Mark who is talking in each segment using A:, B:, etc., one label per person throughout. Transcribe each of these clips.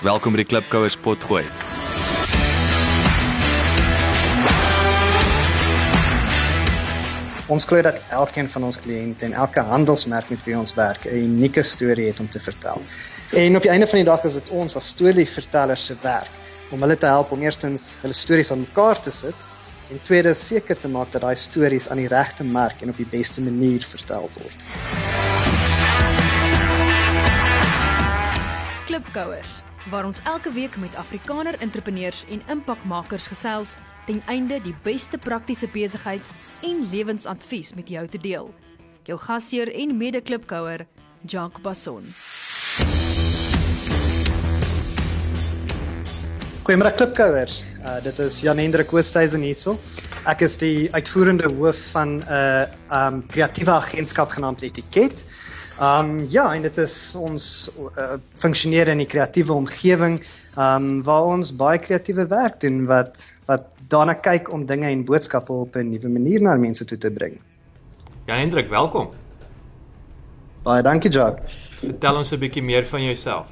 A: Welkom by die Klipkouers potgooi.
B: Ons glo dat elkeen van ons kliënte en elke handelsmerk met wie ons werk 'n unieke storie het om te vertel. En op die einde van die dag is dit ons as storievertellers se werk om hulle te help om eerstens hulle stories aan mekaar te sit en tweedens seker te maak dat daai stories aan die regte merk en op die beste manier vertel word.
C: Klipkouers waar ons elke week met Afrikaner entrepreneurs en impakmakers gesels ten einde die beste praktiese besigheids- en lewensadvies met jou te deel. Jou gasheer en mede-klipkouer, Jacques Basson.
B: Goeiemôre klipkouers. Uh dit is Jan Hendrik Oosthuizen hierso. Ek is die uitvoerende hoof van 'n uh, um kreatiewe agentskap genaamd Etiket. Um ja, en dit is ons uh, funksioneer in die kreatiewe omgewing um waar ons baie kreatiewe werk doen wat wat daarna kyk om dinge en boodskappe op 'n nuwe manier na mense toe te bring.
D: Jan Hendrik, welkom.
B: Baie dankie, Jock.
D: Vertel ons 'n bietjie meer van jouself.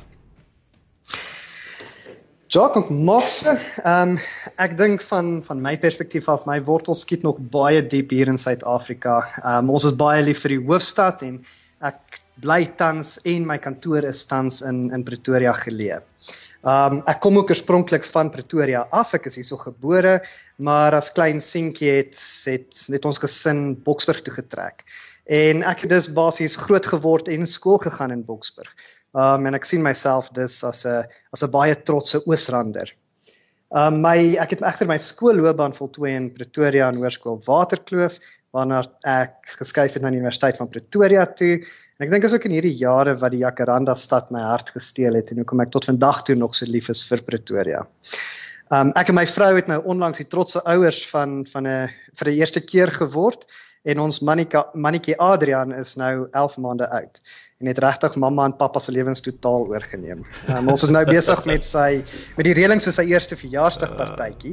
B: Jock, ek maak se, ehm ek dink van van my perspektief af, my wortels skiet nog baie diep hier in Suid-Afrika. Ehm um, ons is baie lief vir die hoofstad en bly tans en my kantoor is tans in in Pretoria geleë. Um ek kom ook oorspronklik van Pretoria af. Ek is hierso gebore, maar as klein seentjie het het net ons gesin Boksburg toe getrek. En ek het dus basies groot geword en skool gegaan in Boksburg. Um en ek sien myself dus as 'n as 'n baie trotse Oosrander. Um my ek het egter my skoolloopbaan voltooi in Pretoria in Hoërskool Waterkloof waarna ek geskuif het na die Universiteit van Pretoria toe En ek dink is ook in hierdie jare wat die Jacaranda stad my hart gesteel het en hoekom ek tot vandag toe nog so lief is vir Pretoria. Um ek en my vrou het nou onlangs die trotse ouers van van 'n vir die eerste keer geword en ons mannetjie Adrian is nou 11 maande oud en het regtig mamma en pappa se lewens totaal oorgeneem. Um, ons is nou besig met sy met die reëlings vir sy eerste verjaarsdagpartytjie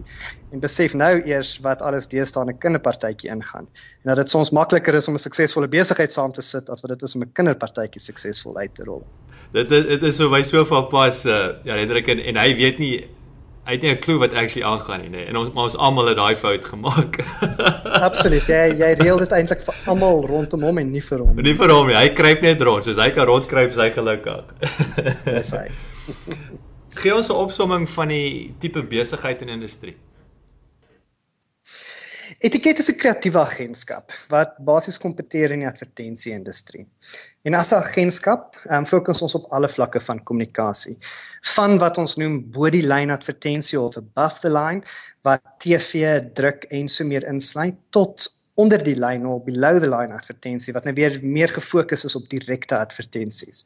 B: en besef nou eers wat alles deesdae 'n kinderpartytjie ingaan. En dat dit soms makliker is om 'n suksesvolle besigheid saam te sit as wat dit is om 'n kinderpartytjie suksesvol uit te rol.
D: Dit dit, is so by soveel pas uh, ja, Hendrik en, en hy weet nie hy het nie 'n klou wat actually aangaan nie, nee. En ons maar ons almal het daai fout gemaak.
B: Absoluut. Jy jy reël dit eintlik vir almal rondom hom en nie vir hom.
D: Nie vir hom nie. Hy kruip net rond, soos hy kan rondkruip, sy gelukkig.
B: Dis hy.
D: Gee ons 'n opsomming van die tipe besigheid en industrie.
B: Etiket is 'n kreatiewe agentskap wat basies kompeteer in die advertensie-industrie. En as 'n agentskap, um, fokus ons op alle vlakke van kommunikasie van wat ons noem body line advertensie of above the line wat TV, druk en so meer insluit tot onder die lyn of below the line advertensie wat nou weer meer gefokus is op direkte advertensies.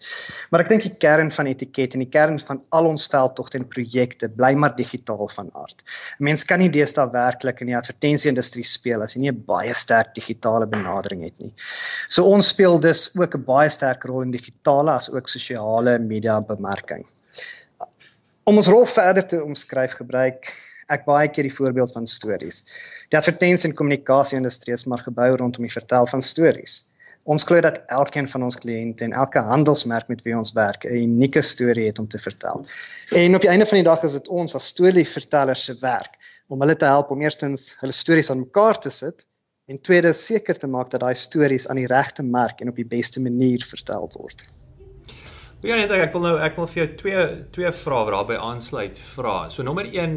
B: Maar ek dink die kern van etiket en die kern van al ons veldtogte en projekte bly maar digitaal van aard. 'n Mens kan nie deesdae werklik in die advertensie-industrie speel as jy nie 'n baie sterk digitale benadering het nie. So ons speel dus ook 'n baie sterk rol in digitale as ook sosiale media bemarking. Om ons rol verder te omskryf gebruik ek baie keer die voorbeeld van stories. Die advertensie en kommunikasie industrie is maar gebou rondom die vertel van stories. Ons glo dat elkeen van ons kliënte en elke handelsmerk met wie ons werk 'n unieke storie het om te vertel. En op die einde van die dag is dit ons as storievertellers se werk om hulle te help om eerstens hulle stories aan mekaar te sit en tweedens seker te maak dat daai stories aan die regte merk en op die beste manier vertel word.
D: Ja net ek wil nou ek wil vir jou twee twee vrae wat daarbey aansluit vra. So nommer 1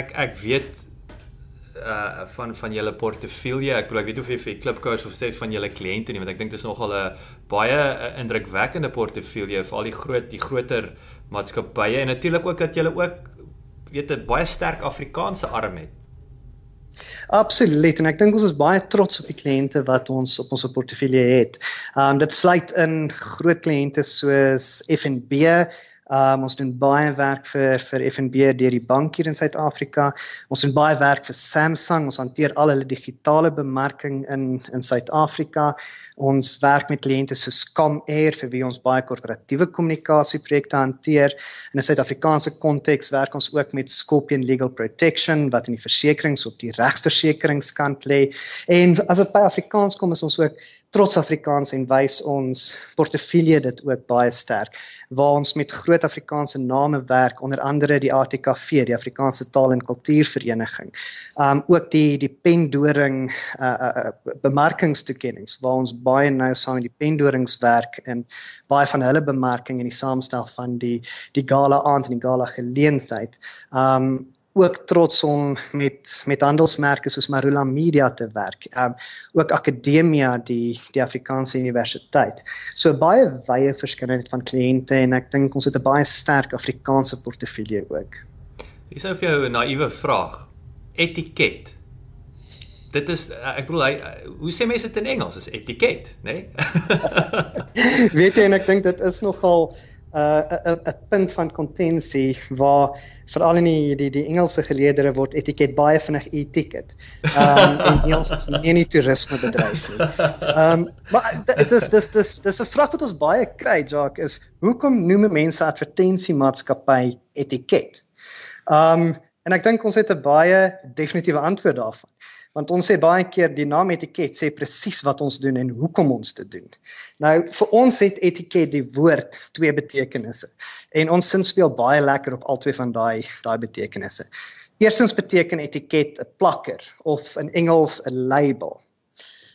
D: ek ek weet uh van van julle portefeulje. Ek bedoel ek weet of jy vir Klipkous of sê van julle kliënte nie want ek dink dit is nogal 'n baie uh, indrukwekkende portefeulje vir al die groot die groter maatskappye en natuurlik ook dat julle ook weet 'n baie sterk Afrikaanse arm het.
B: Absoluut en ek dink ons is baie trots op die kliënte wat ons op ons portefeulje het. Um dit sluit in groot kliënte soos FNB, Um ons doen baie werk vir vir FNB deur die bank hier in Suid-Afrika. Ons doen baie werk vir Samsung. Ons hanteer al hulle digitale bemarking in in Suid-Afrika. Ons werk met kliënte soos Comair vir wie ons baie korporatiewe kommunikasieprojekte hanteer. In 'n Suid-Afrikaanse konteks werk ons ook met Scorpion Legal Protection wat in die versekerings op die regsversekeringskant lê. En as dit by Afrikaans kom, is ons ook trots Afrikaans en wys ons portefeulje dit ook baie sterk waar ons met groot Afrikaanse name werk onder andere die ATKV die Afrikaanse Taal en Kultuurvereniging. Um ook die die Pendoring uh, uh, uh bemarkingstoekennings waar ons baie nou saam met die Pendorings werk en baie van hulle bemarking en die saamstel van die die gala aand en die gala geleentheid. Um ook trots om met met handelsmerke soos Marula Media te werk. Um ook Akademia die die Afrikaanse Universiteit. So baie wye verskeidenheid van kliënte en ek dink ons het 'n baie sterk Afrikaanse portefeulje ook.
D: Hier sou vir jou 'n naïewe vraag. Etiket. Dit is ek bedoel hy hoe sê mense dit in Engels? Is etiket, né? Nee?
B: Weet jy en ek dink dit is nogal 'n 'n 'n punt van kontensie waar veral in die die die Engelse geleerdere word etiket baie vinnig e-ticket. Ehm um, en ons is nie nie toerisme bedryf nie. Ehm um, maar dit is dis dis dis 'n vraag wat ons baie kry, Jacques, is hoekom noem mense advertensiemaatskappy etiket? Ehm um, en ek dink ons het 'n baie definitiewe antwoord daarvan. Want ons sê baie keer die naam etiket sê presies wat ons doen en hoekom ons dit doen. Nou vir ons het etiket die woord twee betekenisse en ons sin speel baie lekker op al twee van daai daai betekenisse. Eerstens beteken etiket 'n plakker of in Engels 'n label.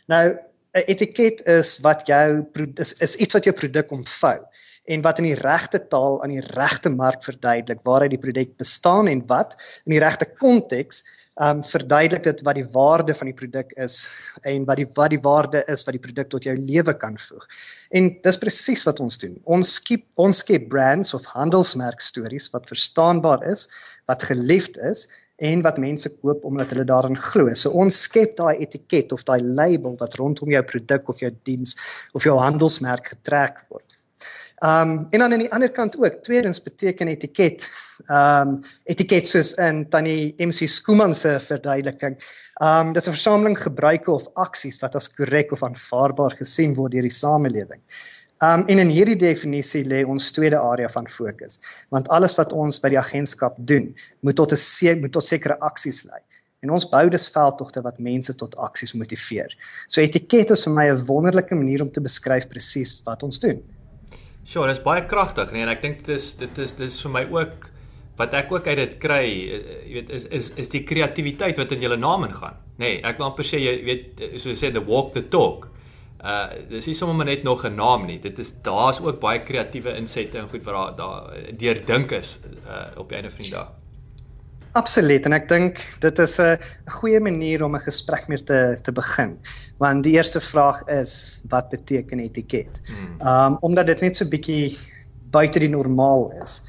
B: Nou 'n etiket is wat jou is, is iets wat jou produk omvou en wat in die regte taal aan die regte mark verduidelik waaruit die produk bestaan en wat in die regte konteks um verduidelik dit wat die waarde van die produk is en wat die wat die waarde is wat die produk tot jou lewe kan voeg. En dis presies wat ons doen. Ons skep ons skep brands of handelsmerk stories wat verstaanbaar is, wat geliefd is en wat mense koop omdat hulle daarin glo. So ons skep daai etiket of daai label wat rondom jou produk of jou diens of jou handelsmerk getrek word. Um en dan aan die ander kant ook, tweedens beteken etiket. Um etiket soos in tannie MC Skooman se verduideliking. Um dis 'n versameling gebruike of aksies wat as korrek of aanvaarbaar gesien word deur die samelewing. Um en in hierdie definisie lê ons tweede area van fokus, want alles wat ons by die agentskap doen, moet tot 'n moet tot sekere aksies lei. En ons bou dus veldtogte wat mense tot aksies motiveer. So etiket is vir my 'n wonderlike manier om te beskryf presies wat ons doen.
D: Sure, dit is baie kragtig, nee, en ek dink dit is dit is dis vir my ook wat ek ook uit dit kry, eh, jy weet, is is is die kreatiwiteit wat in julle naam ingaan. Nê, nee, ek wil amper sê jy weet soos sê the walk the talk. Uh dis nie sommer net nog 'n naam nie. Dit is daar's ook baie kreatiewe insette en goed wat daar daar deurdink is uh op die einde van die dag.
B: Absoluut en ek dink dit is 'n goeie manier om 'n gesprek mee te te begin. Want die eerste vraag is wat beteken etiket? Hmm. Um omdat dit net so bietjie buite die normaal is.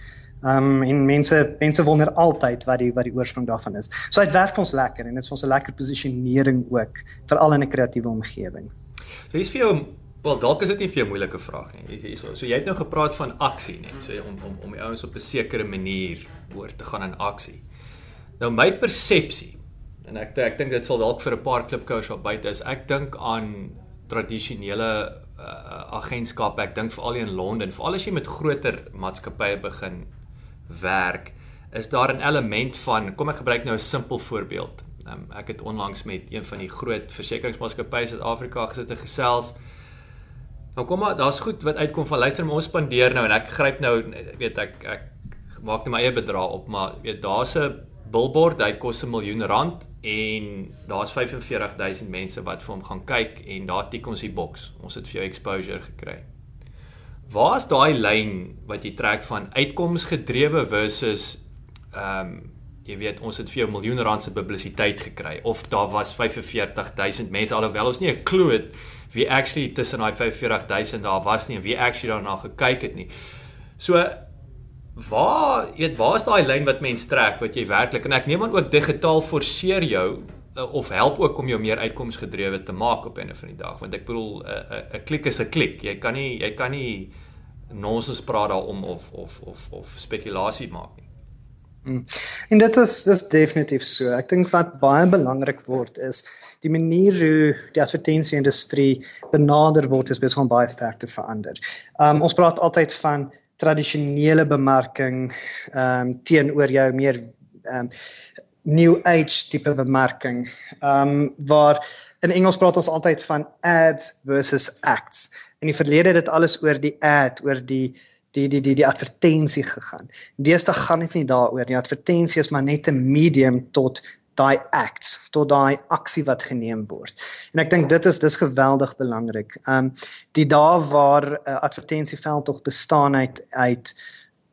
B: Um en mense mense wonder altyd wat die wat die oorsprong daarvan is. So dit werk vir ons lekker en dit is vir ons 'n lekker posisionering ook veral in 'n kreatiewe omgewing.
D: So hier's vir jou wel dalk is dit nie vir jou moeilike vraag nie. Hierso. So jy het nou gepraat van aksie, net so om om om die ouens op 'n sekere manier oor te gaan in aksie. Nou my persepsie en ek ek dink dit sal dalk vir 'n paar klipkous op buite is. Ek dink aan tradisionele uh, agentskappe. Ek dink veral in Londen, veral as jy met groter maatskappye begin werk, is daar 'n element van kom ek gebruik nou 'n simpel voorbeeld. Um, ek het onlangs met een van die groot versekeringsmaatskappye in Suid-Afrika gesit en gesels. Nou kom maar, daar's goed wat uitkom van luister, maar ons spandeer nou en ek gryp nou weet ek ek maak net my eie bedrag op, maar weet daar's 'n billboard, hy kos 'n miljoen rand en daar's 45000 mense wat vir hom gaan kyk en daar tik ons die boks. Ons het vir jou exposure gekry. Waar is daai lyn wat jy trek van uitkomsgedrewe versus ehm um, jy weet ons het vir jou miljoen rand se publisiteit gekry of daar was 45000 mense alhoewel ons nie 'n klou het wie actually tussen daai 45000 daar was nie en wie actually daarna gekyk het nie. So Waar, jy weet, waar is daai lyn wat mens trek wat jy werklik en ek neem aan ook digitaal forceer jou uh, of help ook om jou meer uitkomsgedrewe te maak op 'n of ander dag want ek bedoel 'n uh, 'n klik is 'n klik. Jy kan nie jy kan nie nonsens praat daaroor of of of of spekulasie maak nie.
B: Hmm. En dit is dis definitief so. Ek dink wat baie belangrik word is die manier hoe die advertensie industrie benader word is besig om baie sterk te verander. Um ons praat altyd van tradisionele bemarking ehm um, teenoor jou meer ehm um, new age tipe bemarking. Ehm um, waar in Engels praat ons altyd van ads versus acts. In die verlede het dit alles oor die ad, oor die die die die die advertensie gegaan. Deesdae gaan dit nie daaroor nie. Advertensie is maar net 'n medium tot daai act, tot daai aksie wat geneem word. En ek dink dit is dis geweldig belangrik. Um die dae waar 'n uh, advertensieveld tog bestaan uit uit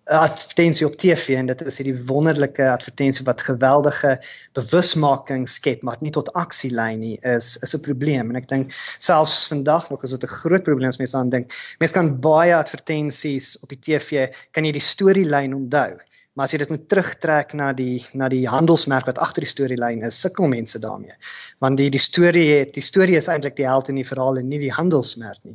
B: 'n advertensie op TV en dit is hierdie wonderlike advertensie wat geweldige bewusmaking skep maar nie tot aksie lei nie is is 'n probleem en ek dink selfs vandag nog is dit 'n groot probleem as mense aan dink mense kan baie advertensies op die TV kan jy die storielyn onthou maar as jy dit moet terugtrek na die na die handelsmerk wat agter die storielyn is, sukkel mense daarmee. Want die die storie het die storie is eintlik die held in die verhaal en nie die handelsmerk nie.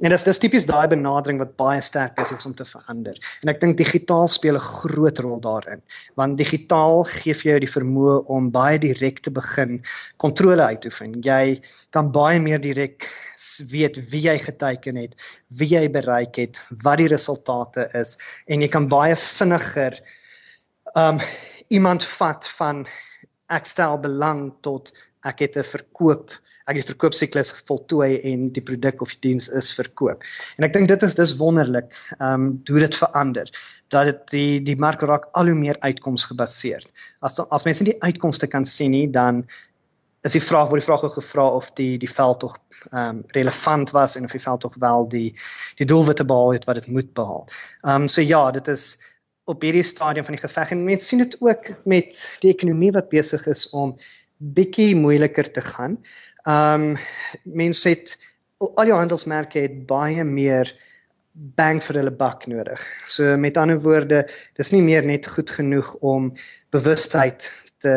B: En dis dis tipies daai benadering wat baie sterk is om te verander. En ek dink digitaal speel 'n groot rol daarin, want digitaal gee vir jou die vermoë om baie direk te begin kontrole uit te oefen. Jy kan baie meer direk weet wie jy geteken het, wie jy bereik het, wat die resultate is en jy kan baie vinniger um iemand vat van ek stel belang tot ek het 'n verkoop ek het die verkoopsiklus voltooi en die produk of die diens is verkoop. En ek dink dit is dis wonderlik um hoe dit verander dat dit die die mark raak al hoe meer uitkomsgebaseerd. As as mense die uitkomste kan sien nie, dan is die vraag word die vraag gevra of die die veld tog ehm um, relevant was en of die veld tog wel die die doelwitte behaal het wat dit moet behaal. Ehm um, so ja, dit is op hierdie stadium van die geveg en mense sien dit ook met die ekonomie wat besig is om bietjie moeiliker te gaan. Um, mense het al die handelsmerke het baie meer bang vir hulle bak nodig. So met ander woorde, dis nie meer net goed genoeg om bewustheid te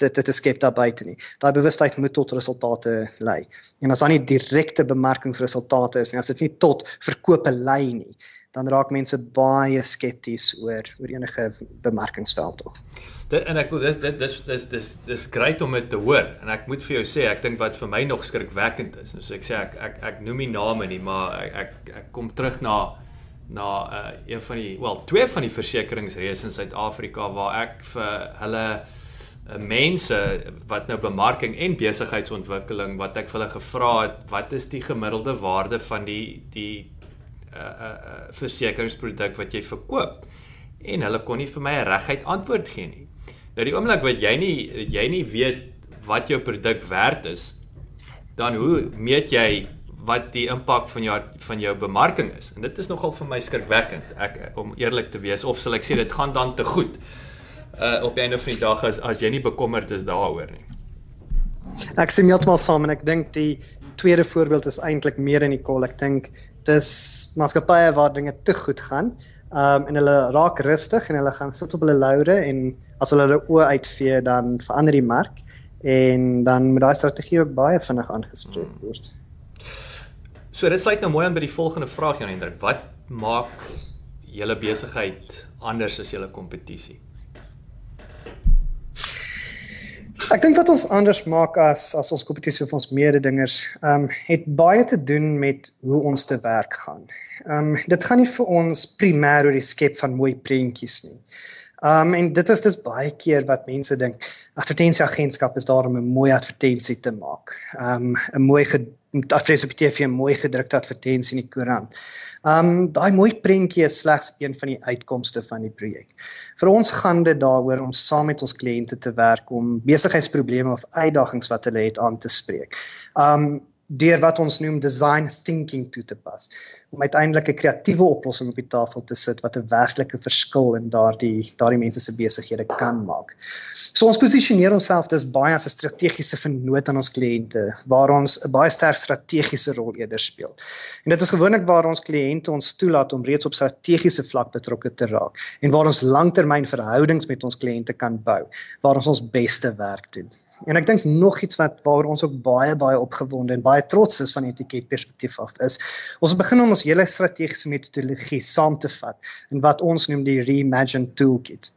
B: dit dit skep daar buite nie. Daai bewustheid moet tot resultate lei. En as daar nie direkte bemarkingsresultate is nie, as dit nie tot verkope lei nie, dan raak mense baie skepties oor oor enige bemarkingsveld tog.
D: Dit en ek dit dit dis dis dis dis great om dit te hoor en ek moet vir jou sê ek dink wat vir my nog skrikwekkend is. So ek sê ek ek ek noem nie name nie, maar ek ek, ek kom terug na na uh, een van die wel twee van die versekeringsreëse in Suid-Afrika waar ek vir hulle uh, mense wat nou bemarking en besigheidsontwikkeling wat ek vir hulle gevra het wat is die gemiddelde waarde van die die 'n uh, 'n uh, uh, versekeringsproduk wat jy verkoop. En hulle kon nie vir my 'n reguit antwoord gee nie. Nou die oomblik wat jy nie jy nie weet wat jou produk werd is, dan hoe meet jy wat die impak van jou van jou bemarking is? En dit is nogal vir my skrikwekkend. Ek om eerlik te wees of sal ek sê dit gaan dan te goed. Uh op die einde van die dag as as jy nie bekommerd is daaroor nie.
B: Ek sien heeltemal saam en ek dink die tweede voorbeeld is eintlik meer in die kol. Ek dink dis maatskappye waar dinge te goed gaan. Um en hulle raak rustig en hulle gaan sit op hulle laure en as hulle hulle oë uitvee dan verander die mark en dan moet daai strategie ook baie vinnig aangespreek hmm. word.
D: So dit sluit nou mooi aan by die volgende vraag Jan Hendrik. Wat maak julle besigheid anders as julle kompetisie?
B: Ek dink wat ons anders maak as as ons kompetisie vir ons mededingers, ehm um, het baie te doen met hoe ons te werk gaan. Ehm um, dit gaan nie vir ons primêr oor die skep van mooi prentjies nie. Um, en dit is dus baie keer wat mense dink advertensieagentskap is daar om 'n mooi advertensie te maak. Um, 'n mooi advertensie op TV, 'n mooi gedrukte advertensie in die koerant. Um daai mooi prentjie is slegs een van die uitkomste van die projek. Vir ons gaan dit daaroor om saam met ons kliënte te werk om besigheidsprobleme of uitdagings wat hulle het aan te spreek. Um deur wat ons noem design thinking toe te pas om uiteindelik 'n kreatiewe oplossing op die tafel te sit wat 'n werklike verskil in daardie daardie mense se besighede kan maak. So ons posisioneer onsself dus baie as 'n strategiese vennoot aan ons kliënte waar ons 'n baie sterk strategiese rol eerder speel. En dit is gewoonlik waar ons kliënte ons toelaat om reeds op strategiese vlak betrokke te raak en waar ons langtermynverhoudings met ons kliënte kan bou, waar ons ons beste werk doen. En ek dink nog iets wat waar ons ook baie baie opgewonde en baie trots is van etiket perspektief af is. Ons begin om ons hele strategiese metodologie saam te vat in wat ons noem die Reimagine Toolkit.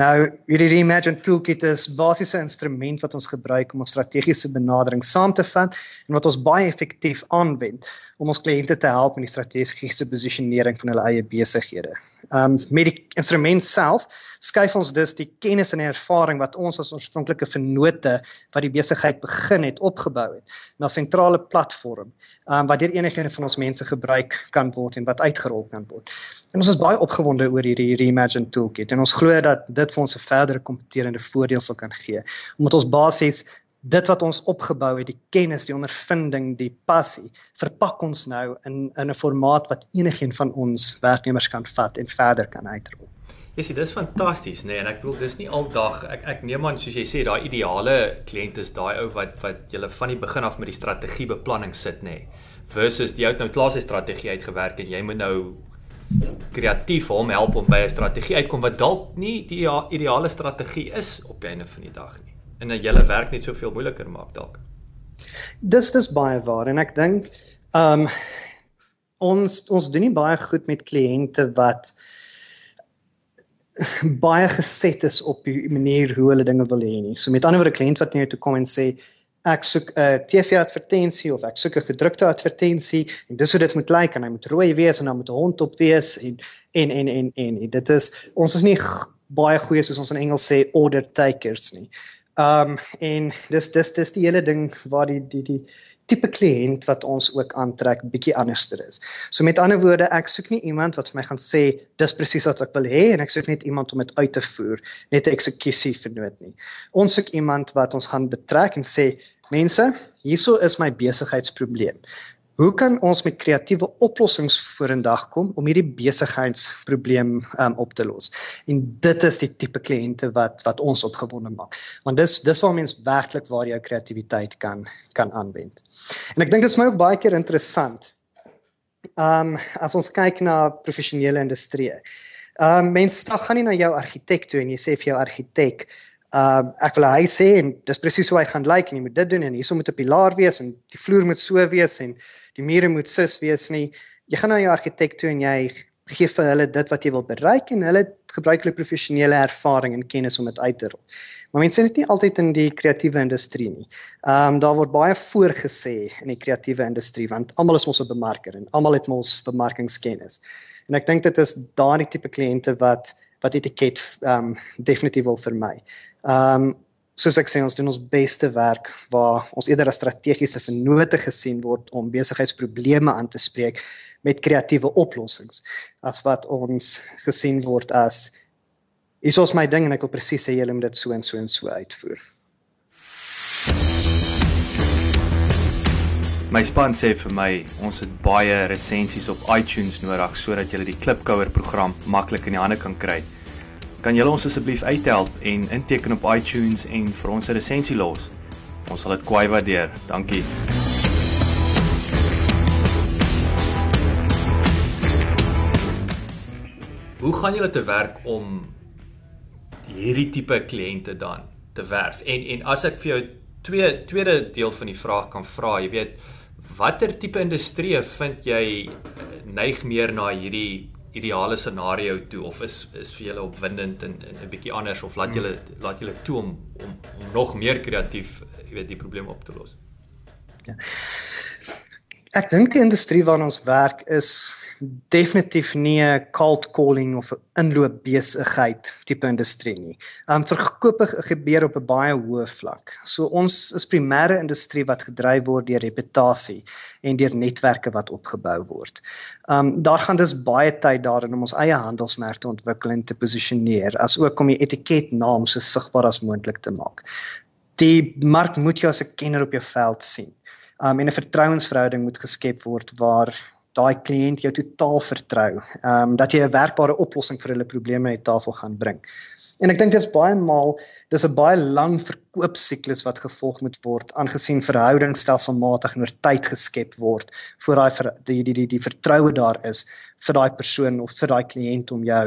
B: Nou, hierdie Reimagine Toolkit is basiese instrument wat ons gebruik om ons strategiese benadering saam te vat en wat ons baie effektief aanwend om ons kliënte te help met die strategiese posisionering van hulle eie besighede. Um met die instrument self skuif ons dus die kennis en ervaring wat ons as oorspronklike vennote wat die besigheid begin het opgebou het na sentrale platform um, wat deur enigiemand van ons mense gebruik kan word en wat uitgerol kan word. En ons is baie opgewonde oor hierdie Reimagine toolkit en ons glo dat dit vir ons 'n verdere kompeterende voordeel sal kan gee omdat ons basies dit wat ons opgebou het, die kennis, die ondervinding, die passie, verpak ons nou in in 'n formaat wat enigiemand van ons werknemers kan vat en verder kan uitrol.
D: Ja, sien, dis fantasties, nê, nee, en ek bedoel dis nie aldag ek ek neem aan soos jy sê daai ideale kliënt is daai ou wat wat jy van die begin af met die strategiebeplanning sit, nê, nee, versus die ou nou klaar sy strategie uitgewerk en jy moet nou kreatief hom help om by 'n strategie uitkom wat dalk nie die ideale strategie is op die einde van die dag nie en dat julle werk net soveel moeiliker maak dalk.
B: Dis dis baie waar en ek dink ehm um, ons ons doen nie baie goed met kliënte wat baie geset is op die manier hoe hulle dinge wil hê nie. So met ander woorde 'n kliënt wat net toe kom en sê ek soek 'n TV advertensie of ek soek 'n gedrukte advertensie en dis hoe dit moet lyk en hy moet rooi wees en dan moet 'n hond op wees en en en en en dit is ons is nie baie goeie soos ons in Engels sê order takers nie. Um en dis dis dis die hele ding waar die die die tipe kliënt wat ons ook aantrek bietjie anderster is. So met ander woorde, ek soek nie iemand wat vir my gaan sê dis presies wat ek wil hê en ek soek net iemand om dit uit te voer, net 'n eksekusie vernoot nie. Ons soek iemand wat ons gaan betrek en sê, mense, hierso is my besigheidsprobleem. Hoe kan ons met kreatiewe oplossings vorendag kom om hierdie besigheidsprobleem um, op te los? En dit is die tipe kliënte wat wat ons opgewonde maak. Want dis dis waar mense werklik waar jou kreatiwiteit kan kan aanwend. En ek dink dit is my ook baie keer interessant. Um as ons kyk na professionele industrie. Um mense gaan nie na jou argitek toe en jy sê vir jou argitek Uh ek wil hy sê en dis presies hoe hy gaan lyk like, en jy moet dit doen en hierso moet 'n pilaar wees en die vloer moet so wees en die mure moet sis wees nie. Jy gaan na jou argitek toe en jy gee vir hulle dit wat jy wil bereik en hulle gebruik hulle professionele ervaring en kennis om dit uit te rol. Maar mense is nie altyd in die kreatiewe industrie nie. Ehm um, daar word baie voorgesê in die kreatiewe industrie want almal is mos 'n bemarker en almal het mos bemarkingskennis. En ek dink dit is daardie tipe kliënte wat wat etiket ehm um, definitief wil vermy. Ehm um, soos ek sê ons doen ons beste werk waar ons eerder as strategiese vennote gesien word om besigheidsprobleme aan te spreek met kreatiewe oplossings as wat ons gesien word as is ons my ding en ek wil presies sê julle moet dit so en so en so uitvoer.
A: My span sê vir my ons het baie resensies op iTunes nodig sodat jy die Klipkouer program maklik in die hande kan kry. Kan julle ons asseblief uithelp en inteken op iTunes en vir ons 'n resensie los? Ons sal dit kwai waardeer. Dankie.
D: Hoe gaan julle te werk om hierdie tipe kliënte dan te werf? En en as ek vir jou twee tweede deel van die vraag kan vra, jy weet, watter tipe industrie vind jy neig meer na hierdie ideale scenario toe of is is vir julle opwindend en 'n bietjie anders of laat julle laat julle toe om om om nog meer kreatief, jy weet, die probleem op te los? Ja.
B: Ek dink die industrie waarin ons werk is definitief nie 'n cold calling of 'n inloop besigheid tipe industrie nie. Um verkoop gebeur op 'n baie hoë vlak. So ons is primêre industrie wat gedryf word deur reputasie en deur netwerke wat opgebou word. Um daar gaan dus baie tyd daarin om ons eie handelsmerk te ontwikkel en te posisioneer, asook om die etiket naam so sigbaar as moontlik te maak. Die mark moet jou as 'n kenner op jou veld sien. Um en 'n vertrouensverhouding moet geskep word waar daai kliënt jou totaal vertrou. Ehm um, dat jy 'n werkbare oplossing vir hulle probleme net tafel gaan bring. En ek dink dit is baie maal dis 'n baie lang verkoopsiklus wat gevolg moet word aangesien verhoudings stelselmatig oor tyd geskep word voor daai die die die die vertroue daar is vir daai persoon of vir daai kliënt om jou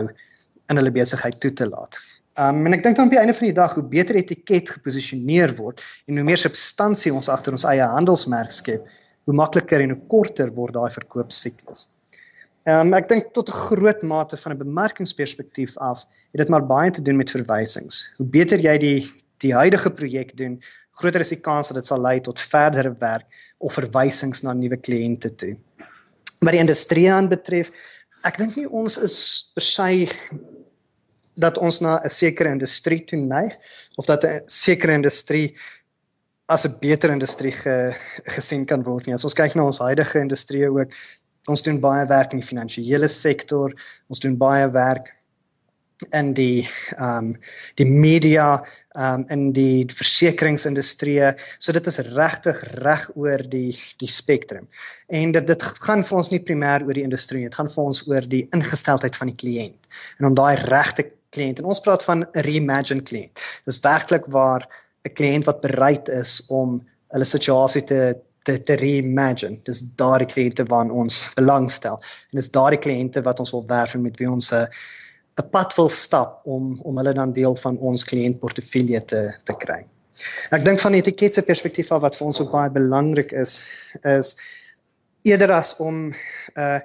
B: in hulle besigheid toe te laat. Um en ek dink dan op die einde van die dag hoe beter etiket geposisioneer word en hoe meer substansie ons agter ons eie handelsmerk skep, hoe makliker en hoe korter word daai verkoopsiklus. Ehm um, ek dink tot 'n groot mate van 'n bemarkingsperspektief af het dit maar baie te doen met verwysings. Hoe beter jy die die huidige projek doen, groter is die kans dat dit sal lei tot verdere werk of verwysings na nuwe kliënte toe. Wat die industrie aanbetref, ek dink nie ons is per se dat ons na 'n sekere industrie toe neig of dat 'n sekere industrie as 'n beter industrie ge, gesien kan word nie. As ons kyk na ons huidige industrie ook, ons doen baie werk in die finansiële sektor, ons doen baie werk in die ehm um, die media um, in die versekeringsindustrie. So dit is regtig reg oor die die spektrum. En dit dit gaan vir ons nie primêr oor die industrie, dit gaan vir ons oor die ingesteldheid van die kliënt. En om daai regte kliënt en ons praat van 'n reimagined kliënt. Dis werklik waar 'n kliënt wat bereid is om hulle situasie te te te reimagine. Dis daardie kliënte waaraan ons belangstel. En dis daardie kliënte wat ons wil werf met wie ons 'n 'n pad wil stap om om hulle dan deel van ons kliëntportefeulje te te kry. Ek dink van etiket se perspektief af wat vir ons ook baie belangrik is is eerder as om 'n uh,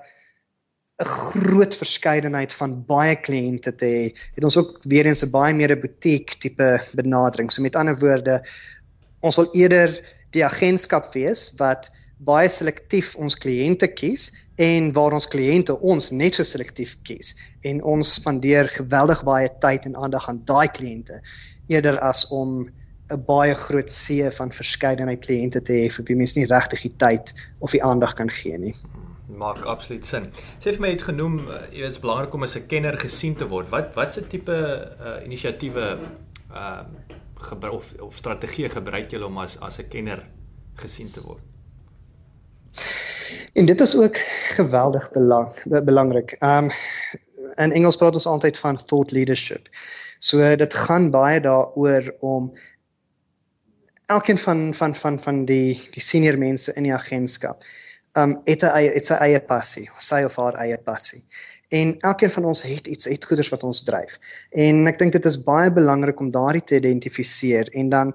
B: 'n groot verskeidenheid van baie kliënte te hê, het ons ook weer eens 'n baie meer 'n butiek tipe benadering. So met ander woorde, ons wil eerder die agentskap wees wat baie selektief ons kliënte kies en waar ons kliënte ons net so selektief kies en ons spandeer geweldig baie tyd en aandag aan daai kliënte eerder as om 'n baie groot see van verskeidenheid kliënte te hê vir wie mens nie regtig die tyd of die aandag kan gee nie.
D: Maak absoluut sin. Sê vir my het genoem uh, jy weet is belangrik om as 'n kenner gesien te word. Wat watse tipe uh, inisiatiewe ehm uh, of of strategie gebruik julle om as as 'n kenner gesien te word?
B: En dit is ook geweldig belang, belangrik. Ehm um, in Engels praat ons altyd van thought leadership. So dit gaan baie daaroor om elkeen van van van van die die senior mense in die agentskap um het 'n eie het sy eie passie, sy of haar eie passie. En elkeen van ons het iets, het goeders wat ons dryf. En ek dink dit is baie belangrik om daardie te identifiseer en dan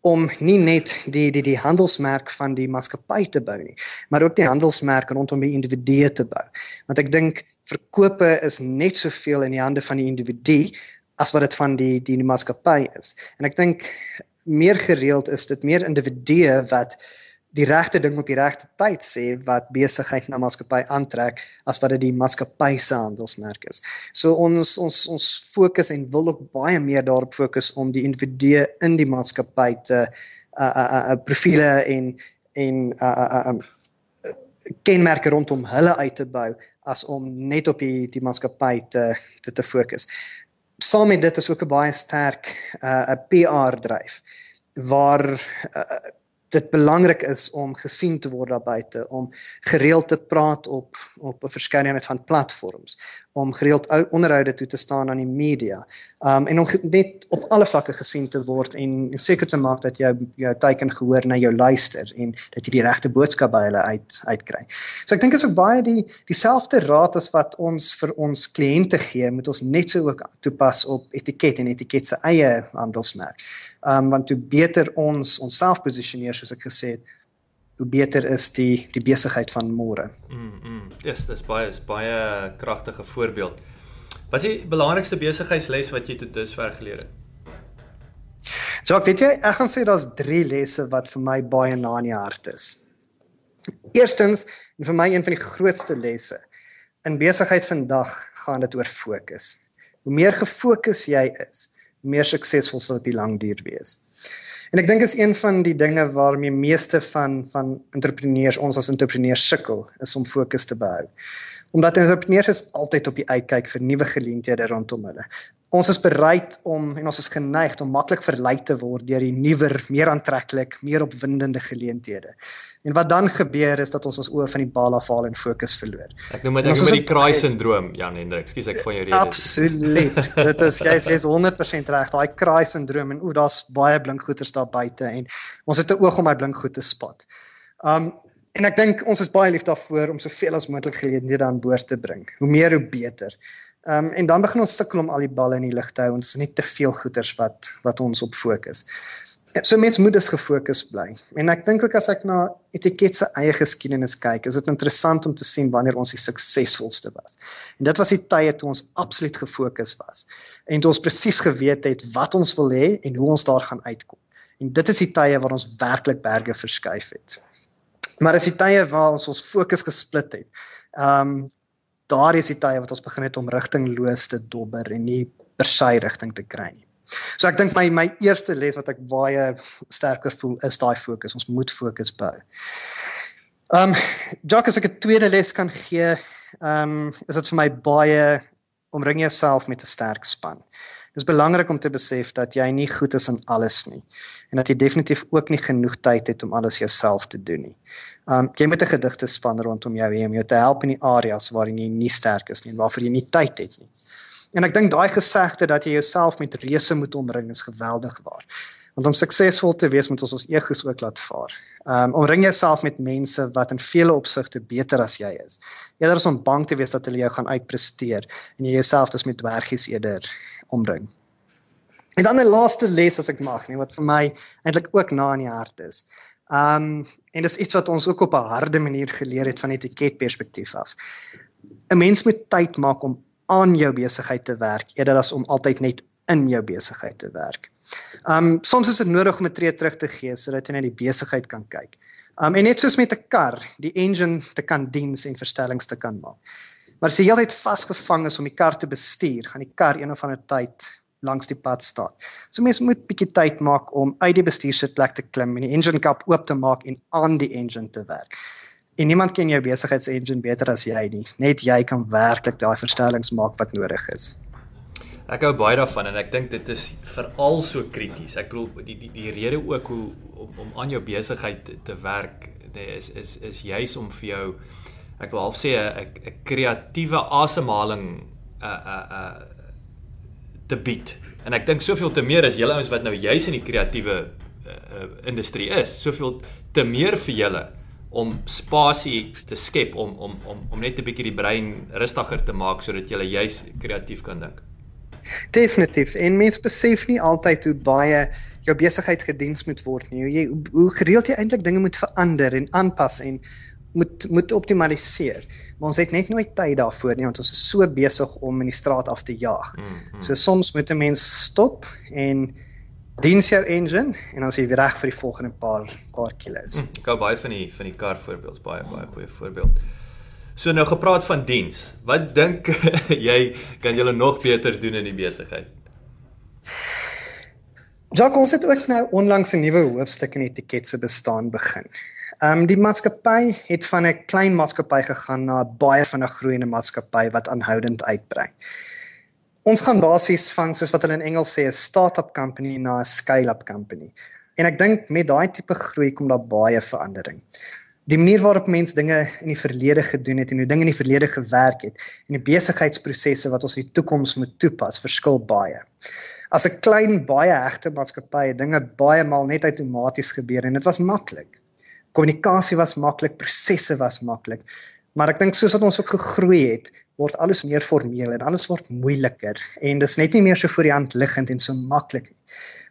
B: om nie net die die die handelsmerk van die maatskappy te bou nie, maar ook die handelsmerk rondom die individu te bou. Want ek dink verkope is net soveel in die hande van die individu as wat dit van die die, die maatskappy is. En ek dink meer gereeld is dit meer individue wat die regte ding op die regte tyd sê wat besigheid na maatskappy aantrek as wat dit die maatskappy se handelsmerk is. So ons ons ons fokus en wil ook baie meer daarop fokus om die individue in die maatskappy te uh uh, uh profile en en uh uh, uh um, kenmerke rondom hulle uit te bou as om net op die die maatskappy te te te fokus. Saam met dit is ook 'n baie sterk uh 'n PR dryf waar uh, dit belangrik is om gesien te word daar buite om gereeld te praat op op 'n verskeidenheid van platforms om gereeld onderhoude toe te staan aan die media um en om net op alle vlakke gesien te word en, en seker te maak dat jou jou teiken gehoor na jou luister en dat jy die regte boodskap by hulle uit uitkry. So ek dink is ook baie die dieselfde raad as wat ons vir ons kliënte gee, moet ons net so ook toepas op etiket en etiket se eie handelsmerk. Um want hoe beter ons onsself posisioneer soos ek gesê het, hoe beter is die die besigheid van môre.
D: Mm. mm. Yes, dis baie is baie kragtige voorbeeld. Wat is die belangrikste besigheidsles wat jy tot dusver geleer het?
B: So ek weet jy, ek gaan sê daar's 3 lesse wat vir my baie na in die hart is. Eerstens, en vir my een van die grootste lesse in besigheid vandag gaan dit oor fokus. Hoe meer gefokus jy is, meer suksesvol sal dit lank duur wees. En ek dink is een van die dinge waarmee meeste van van entrepreneurs ons as entrepreneurs sukkel is om fokus te behou. Omdat entrepreneurs is altyd op die uitkyk vir nuwe geleenthede rondom hulle. Ons is bereid om en ons is geneig om maklik verlei te word deur die nuwer, meer aantreklik, meer opwindende geleenthede. En wat dan gebeur is dat ons ons oë van die bal afhaal en fokus verloor.
D: Ek noem dit ek noem die kraai sindroom, Jan Hendrik. Ekskuus ek van jou rede.
B: Absoluut. dit is jy is 100% reg. Daai kraai sindroom en o, daar's baie blinkgoeters daar buite en ons het 'n oog om my blinkgoed te spot. Um en ek dink ons is baie lief daarvoor om soveel as moontlik geleenthede aan boord te bring. Hoe meer hoe beter. Um en dan begin ons sukkel om al die balle in die lug te hou. Ons is nie te veel goeters wat wat ons op fokus. So mens moet dus gefokus bly. En ek dink ook as ek na etiket se eie geskiedenis kyk, is dit interessant om te sien wanneer ons die suksesvolste was. En dit was die tye toe ons absoluut gefokus was en toe ons presies geweet het wat ons wil hê en hoe ons daar gaan uitkom. En dit is die tye waar ons werklik berge verskuif het. Maar as die tye waar ons ons fokus gesplit het. Ehm um, daar is die tye wat ons begin het om rigtingloos te dobber en nie per sy rigting te kry nie. So ek dink my my eerste les wat ek baie sterker voel is daai fokus. Ons moet fokus bou. Ehm um, Jock as ek 'n tweede les kan gee, ehm um, is dit vir my baie omring jouself met 'n sterk span. Is belangrik om te besef dat jy nie goed is in alles nie en dat jy definitief ook nie genoeg tyd het om alles jouself te doen nie. Um jy moet 'n gedigte span rondom jou hê om jou te help in die areas waarin jy nie sterk is nie en waarvoor jy nie tyd het nie. En ek dink daai gesegde dat jy jouself met reëse moet omring is geweldig waar. Want om suksesvol te wees moet ons ons egos ook laat vaar. Um omring jouself met mense wat in vele opsigte beter as jy is. Eerder as om bang te wees dat hulle jou gaan uitpresteer en jy jouself dus met dwergies eerder omring. En dan 'n laaste les as ek mag, nee, wat vir my eintlik ook na in die hart is. Um en dis iets wat ons ook op 'n harde manier geleer het van etiket perspektief af. 'n Mens moet tyd maak om aan jou besigheid te werk eerder as om altyd net in jou besigheid te werk. Um soms is dit nodig om 'n tree terug te gee sodat jy net die besigheid kan kyk. Um en net soos met 'n kar, die engine te kan diens en verstellings te kan maak. Maar as jy heeltyd vasgevang is om die kar te bestuur, gaan die kar een of ander tyd langs die pad staan. So mense moet bietjie tyd maak om uit die bestuursitplek te klim en die engine kap oop te maak en aan die engine te werk. En niemand ken jou besigheidsengine beter as jy nie. Net jy kan werklik daai verstellings maak wat nodig is.
D: Ek hou baie daarvan en ek dink dit is veral so krities. Ek bedoel die die die rede ook hoe om om aan jou besigheid te, werk is is is juis om vir jou ek wil half sê 'n 'n kreatiewe asemhaling 'n uh, 'n uh, uh, te bied. En ek dink soveel te meer as julle ouens wat nou juis in die kreatiewe uh, industrie is, soveel te meer vir julle om spasie te skep om om om om net 'n bietjie die brein rustiger te maak sodat jy juis kreatief kan dink.
B: Definitief. En mense besef nie altyd hoe baie jou besigheid gediens moet word nie. Jy hoe gereeld jy eintlik dinge moet verander en aanpas en moet moet optimaliseer. Maar ons het net nooit tyd daarvoor nie want ons is so besig om in die straat af te jaag. Mm, mm. So soms moet 'n mens stop en diens jou engine en dan is jy reg vir die volgende paar paar kilos.
D: Hm, ek hou baie van die van die kar voorbeeld, baie baie goeie voorbeeld. So nou gepraat van diens. Wat dink jy kan julle nog beter doen in die besigheid?
B: Jacques, ons het ook nou onlangs 'n nuwe hoofstuk in etiket se bestaan begin. Ehm um, die maatskappy het van 'n klein maatskappy gegaan na baie van 'n groeiende maatskappy wat aanhoudend uitbrei. Ons gaan basies van soos wat hulle in Engels sê 'n startup company na 'n scale-up company. En ek dink met daai tipe groei kom daar baie verandering. Die manier waarop mense dinge in die verlede gedoen het en hoe dinge in die verlede gewerk het en die besigheidsprosesse wat ons in die toekoms moet toepas, verskil baie. As 'n klein baie hegte maatskappy, dinge baie maal net outomaties gebeur en dit was maklik. Kommunikasie was maklik, prosesse was maklik. Maar ek dink soos wat ons ook gegroei het, word alles meer formeel en alles word moeiliker en dis net nie meer so voor die hand liggend en so maklik.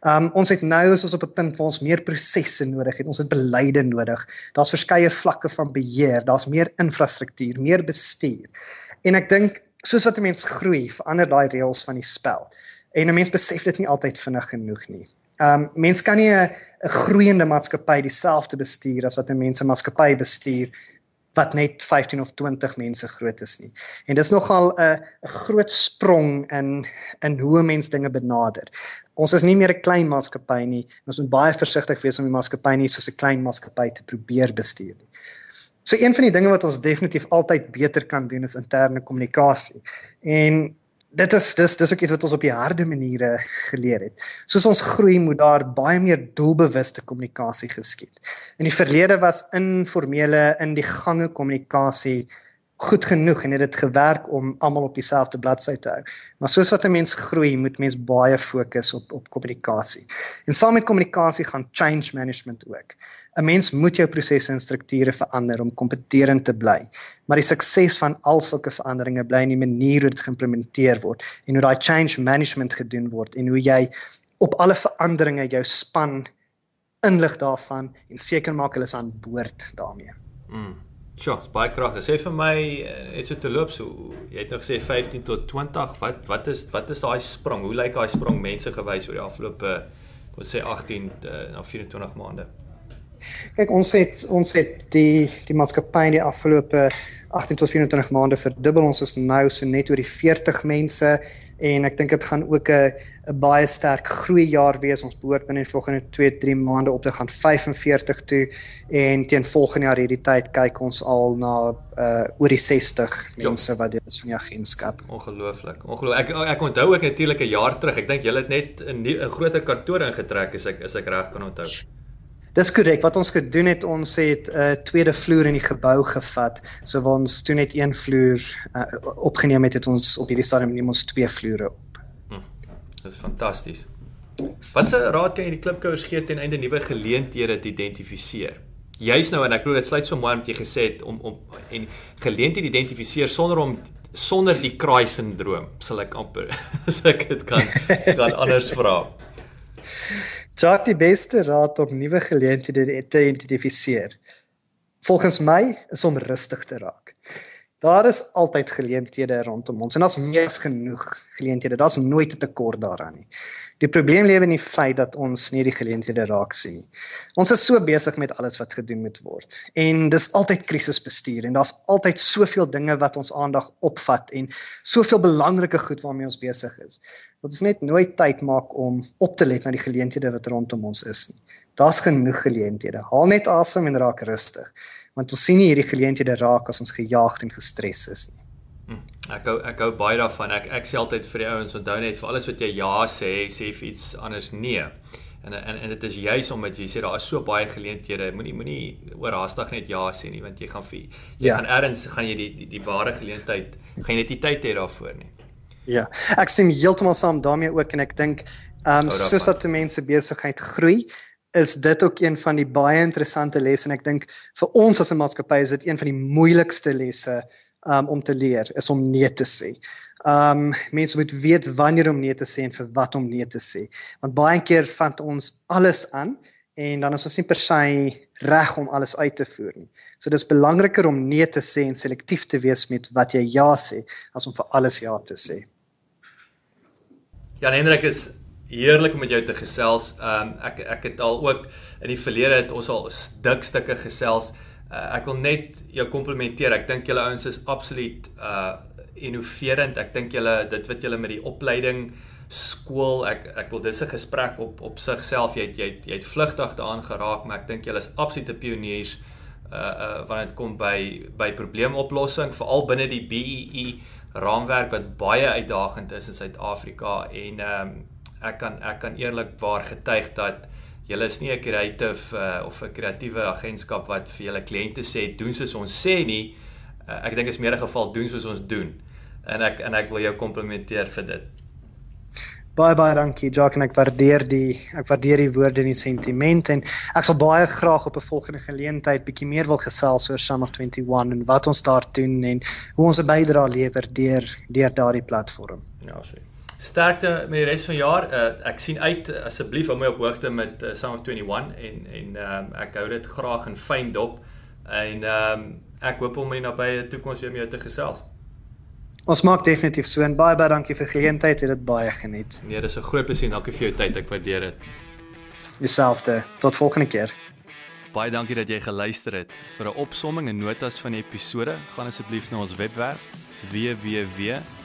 B: Um ons het nou is ons op 'n punt waar ons meer prosesse nodig het. Ons het beleide nodig. Daar's verskeie vlakke van beheer, daar's meer infrastruktuur, meer bestuur. En ek dink soos wat 'n mens groei, verander daai reëls van die spel. En 'n mens besef dit nie altyd vinnig genoeg nie. Um mens kan nie 'n 'n groeiende maatskappy dieselfde bestuur as wat 'n mens 'n maatskappy bestuur wat net 15 of 20 mense groot is nie. En dis nogal 'n 'n groot sprong in in hoe mense dinge benader. Ons is nie meer 'n klein maatskappy nie. Ons moet baie versigtig wees om die maatskappy nie soos 'n klein maatskappy te probeer bestuur nie. So een van die dinge wat ons definitief altyd beter kan doen is interne kommunikasie. En dit is dis dis ook iets wat ons op die harde maniere geleer het. Soos ons groei moet daar baie meer doelbewuste kommunikasie geskied. In die verlede was informele in die gange kommunikasie goed genoeg en het dit gewerk om almal op dieselfde bladsy te hou. Maar soos wat 'n mens groei, moet mens baie fokus op op kommunikasie. En saam met kommunikasie gaan change management ook. 'n Mens moet jou prosesse en strukture verander om kompeterend te bly. Maar die sukses van al sulke veranderinge bly in die manier hoe dit geïmplementeer word en hoe daai change management gedoen word en hoe jy op alle veranderinge jou span inlig daarvan en seker maak hulle is aan boord daarmee.
D: Mm. Sjoe, baie kragtig. Sê vir my, het so te loop so. Jy het nog gesê 15 tot 20. Wat wat is wat is daai sprong? Hoe lyk daai sprong mense gewys oor die afgelope kom sê 18 uh, na 24 maande?
B: Kyk, ons het ons het die die maatskappy in die afgelope 18 tot 24 maande verdubbel. Ons is nou so net oor die 40 mense. en ek dink dit gaan ook 'n 'n baie sterk groei jaar wees. Ons behoort binne die volgende 2-3 maande op te gaan 45 toe en teen volgende jaar hierdie tyd kyk ons al na uh oor die 60 ja. mense wat deel is van die agentskap.
D: Ongelooflik. Ongelooflik. Ek ek onthou ook natuurlik 'n jaar terug. Ek dink julle het net 'n 'n groter kantoor ingetrek as ek as ek reg kan onthou.
B: Dis korrek. Wat ons gedoen het, ons het 'n uh, tweede vloer in die gebou gevat. So waar ons toe net een vloer uh, opgeneem het, het ons op hierdie stadium neem ons twee vloere op. Hm,
D: dit is fantasties. Wat se raad kan jy die klipkouers gee ten einde nuwe geleenthede te identifiseer? Juist nou en ek glo dit sluit so mooi met jy gesê het om om en geleenthede identifiseer sonder om sonder die kraai sindroom, sal ek amper as ek dit kan kan anders vra.
B: Jaak die beste raad om nuwe geleenthede te identifiseer. Volgens my is om rustig te raak. Daar is altyd geleenthede rondom ons en daar's meer as genoeg geleenthede. Daar's nooit 'n tekort daaraan nie. Die probleem lê in die feit dat ons nie die geleenthede raak sien nie. Ons is so besig met alles wat gedoen moet word en dis altyd krisisbestuur en daar's altyd soveel dinge wat ons aandag opvat en soveel belangrike goed waarmee ons besig is dat ons net nooit tyd maak om op te let na die geleenthede wat rondom ons is nie. Daar's genoeg geleenthede. Haal net asem en raak rustig, want ons sien nie hierdie geleenthede raak as ons gejaagd en gestres is nie.
D: Hm, ek hou ek hou baie daarvan. Ek ek sê altyd vir die ouens onthou net vir alles wat jy ja sê, sê vir iets anders nee. En en en dit is juis omdat jy sê daar is so baie geleenthede. Moenie moenie oorhaastig net ja sê nie want jy gaan vir jy ja. gaan ergens gaan jy die die, die ware geleentheid gaan jy net nie tyd hê daarvoor nie.
B: Ja, ek stem heeltemal saam daarmee ook en ek dink ehm um, soos wat mense besigheid groei, is dit ook een van die baie interessante lesse en ek dink vir ons as 'n maatskappy is dit een van die moeilikste lesse um, om te leer is om nee te sê. Um, mense moet weet wanneer om nee te sê en vir wat om nee te sê. Want baie keer vat ons alles aan en dan is ons nie per se reg om alles uit te voer nie. So dis belangriker om nee te sê en selektief te wees met wat jy ja sê as om vir alles ja te sê.
D: Jan Hendrik is heerlik om met jou te gesels. Ehm um, ek ek het al ook in die verlede het ons al dik stukke gesels. Uh, ek wil net jou komplimenteer. Ek dink julle ouens is absoluut uh innoverend. Ek dink julle dit wat julle met die opleiding skool ek ek wil dis 'n gesprek op op sigself jy het, jy het, jy het vlugtig daaraan geraak maar ek dink julle is absolute pioniers uh uh wanneer dit kom by by probleemoplossing veral binne die BEE e raamwerk wat baie uitdagend is in Suid-Afrika en ehm um, ek kan ek kan eerlikwaar getuig dat julle is nie 'n creative uh, of 'n kreatiewe agentskap wat vir julle kliënte sê doen soos ons sê nie. Uh, ek dink is meer 'n geval doen soos ons doen. En ek en ek wil jou komplimenteer vir dit.
B: Baie baie dankie Jacques en ek waardeer die ek waardeer die woorde en die sentiment en ek sal baie graag op 'n volgende geleentheid bietjie meer wil gesels oor Summer 21 en wat ons daar doen en hoe ons 'n bydrae lewer deur deur daardie platform.
D: Ja, sê. Sterkte met die res van die jaar. Uh, ek sien uit asseblief hou my op hoogte met uh, Summer 21 en en um, ek hou dit graag in fyn dop en um, ek hoop om in die nabye toekoms weer met jou te gesels.
B: Ons maak definitief so en baie baie dankie vir die geleentheid. Het dit baie geniet.
D: Nee, dis 'n groot plesier. Dankie vir jou tyd. Ek waardeer dit.
B: Dieselfde. Tot volgende keer.
A: Baie dankie dat jy geluister het. Vir 'n opsomming en notas van die episode, gaan asseblief na ons webwerf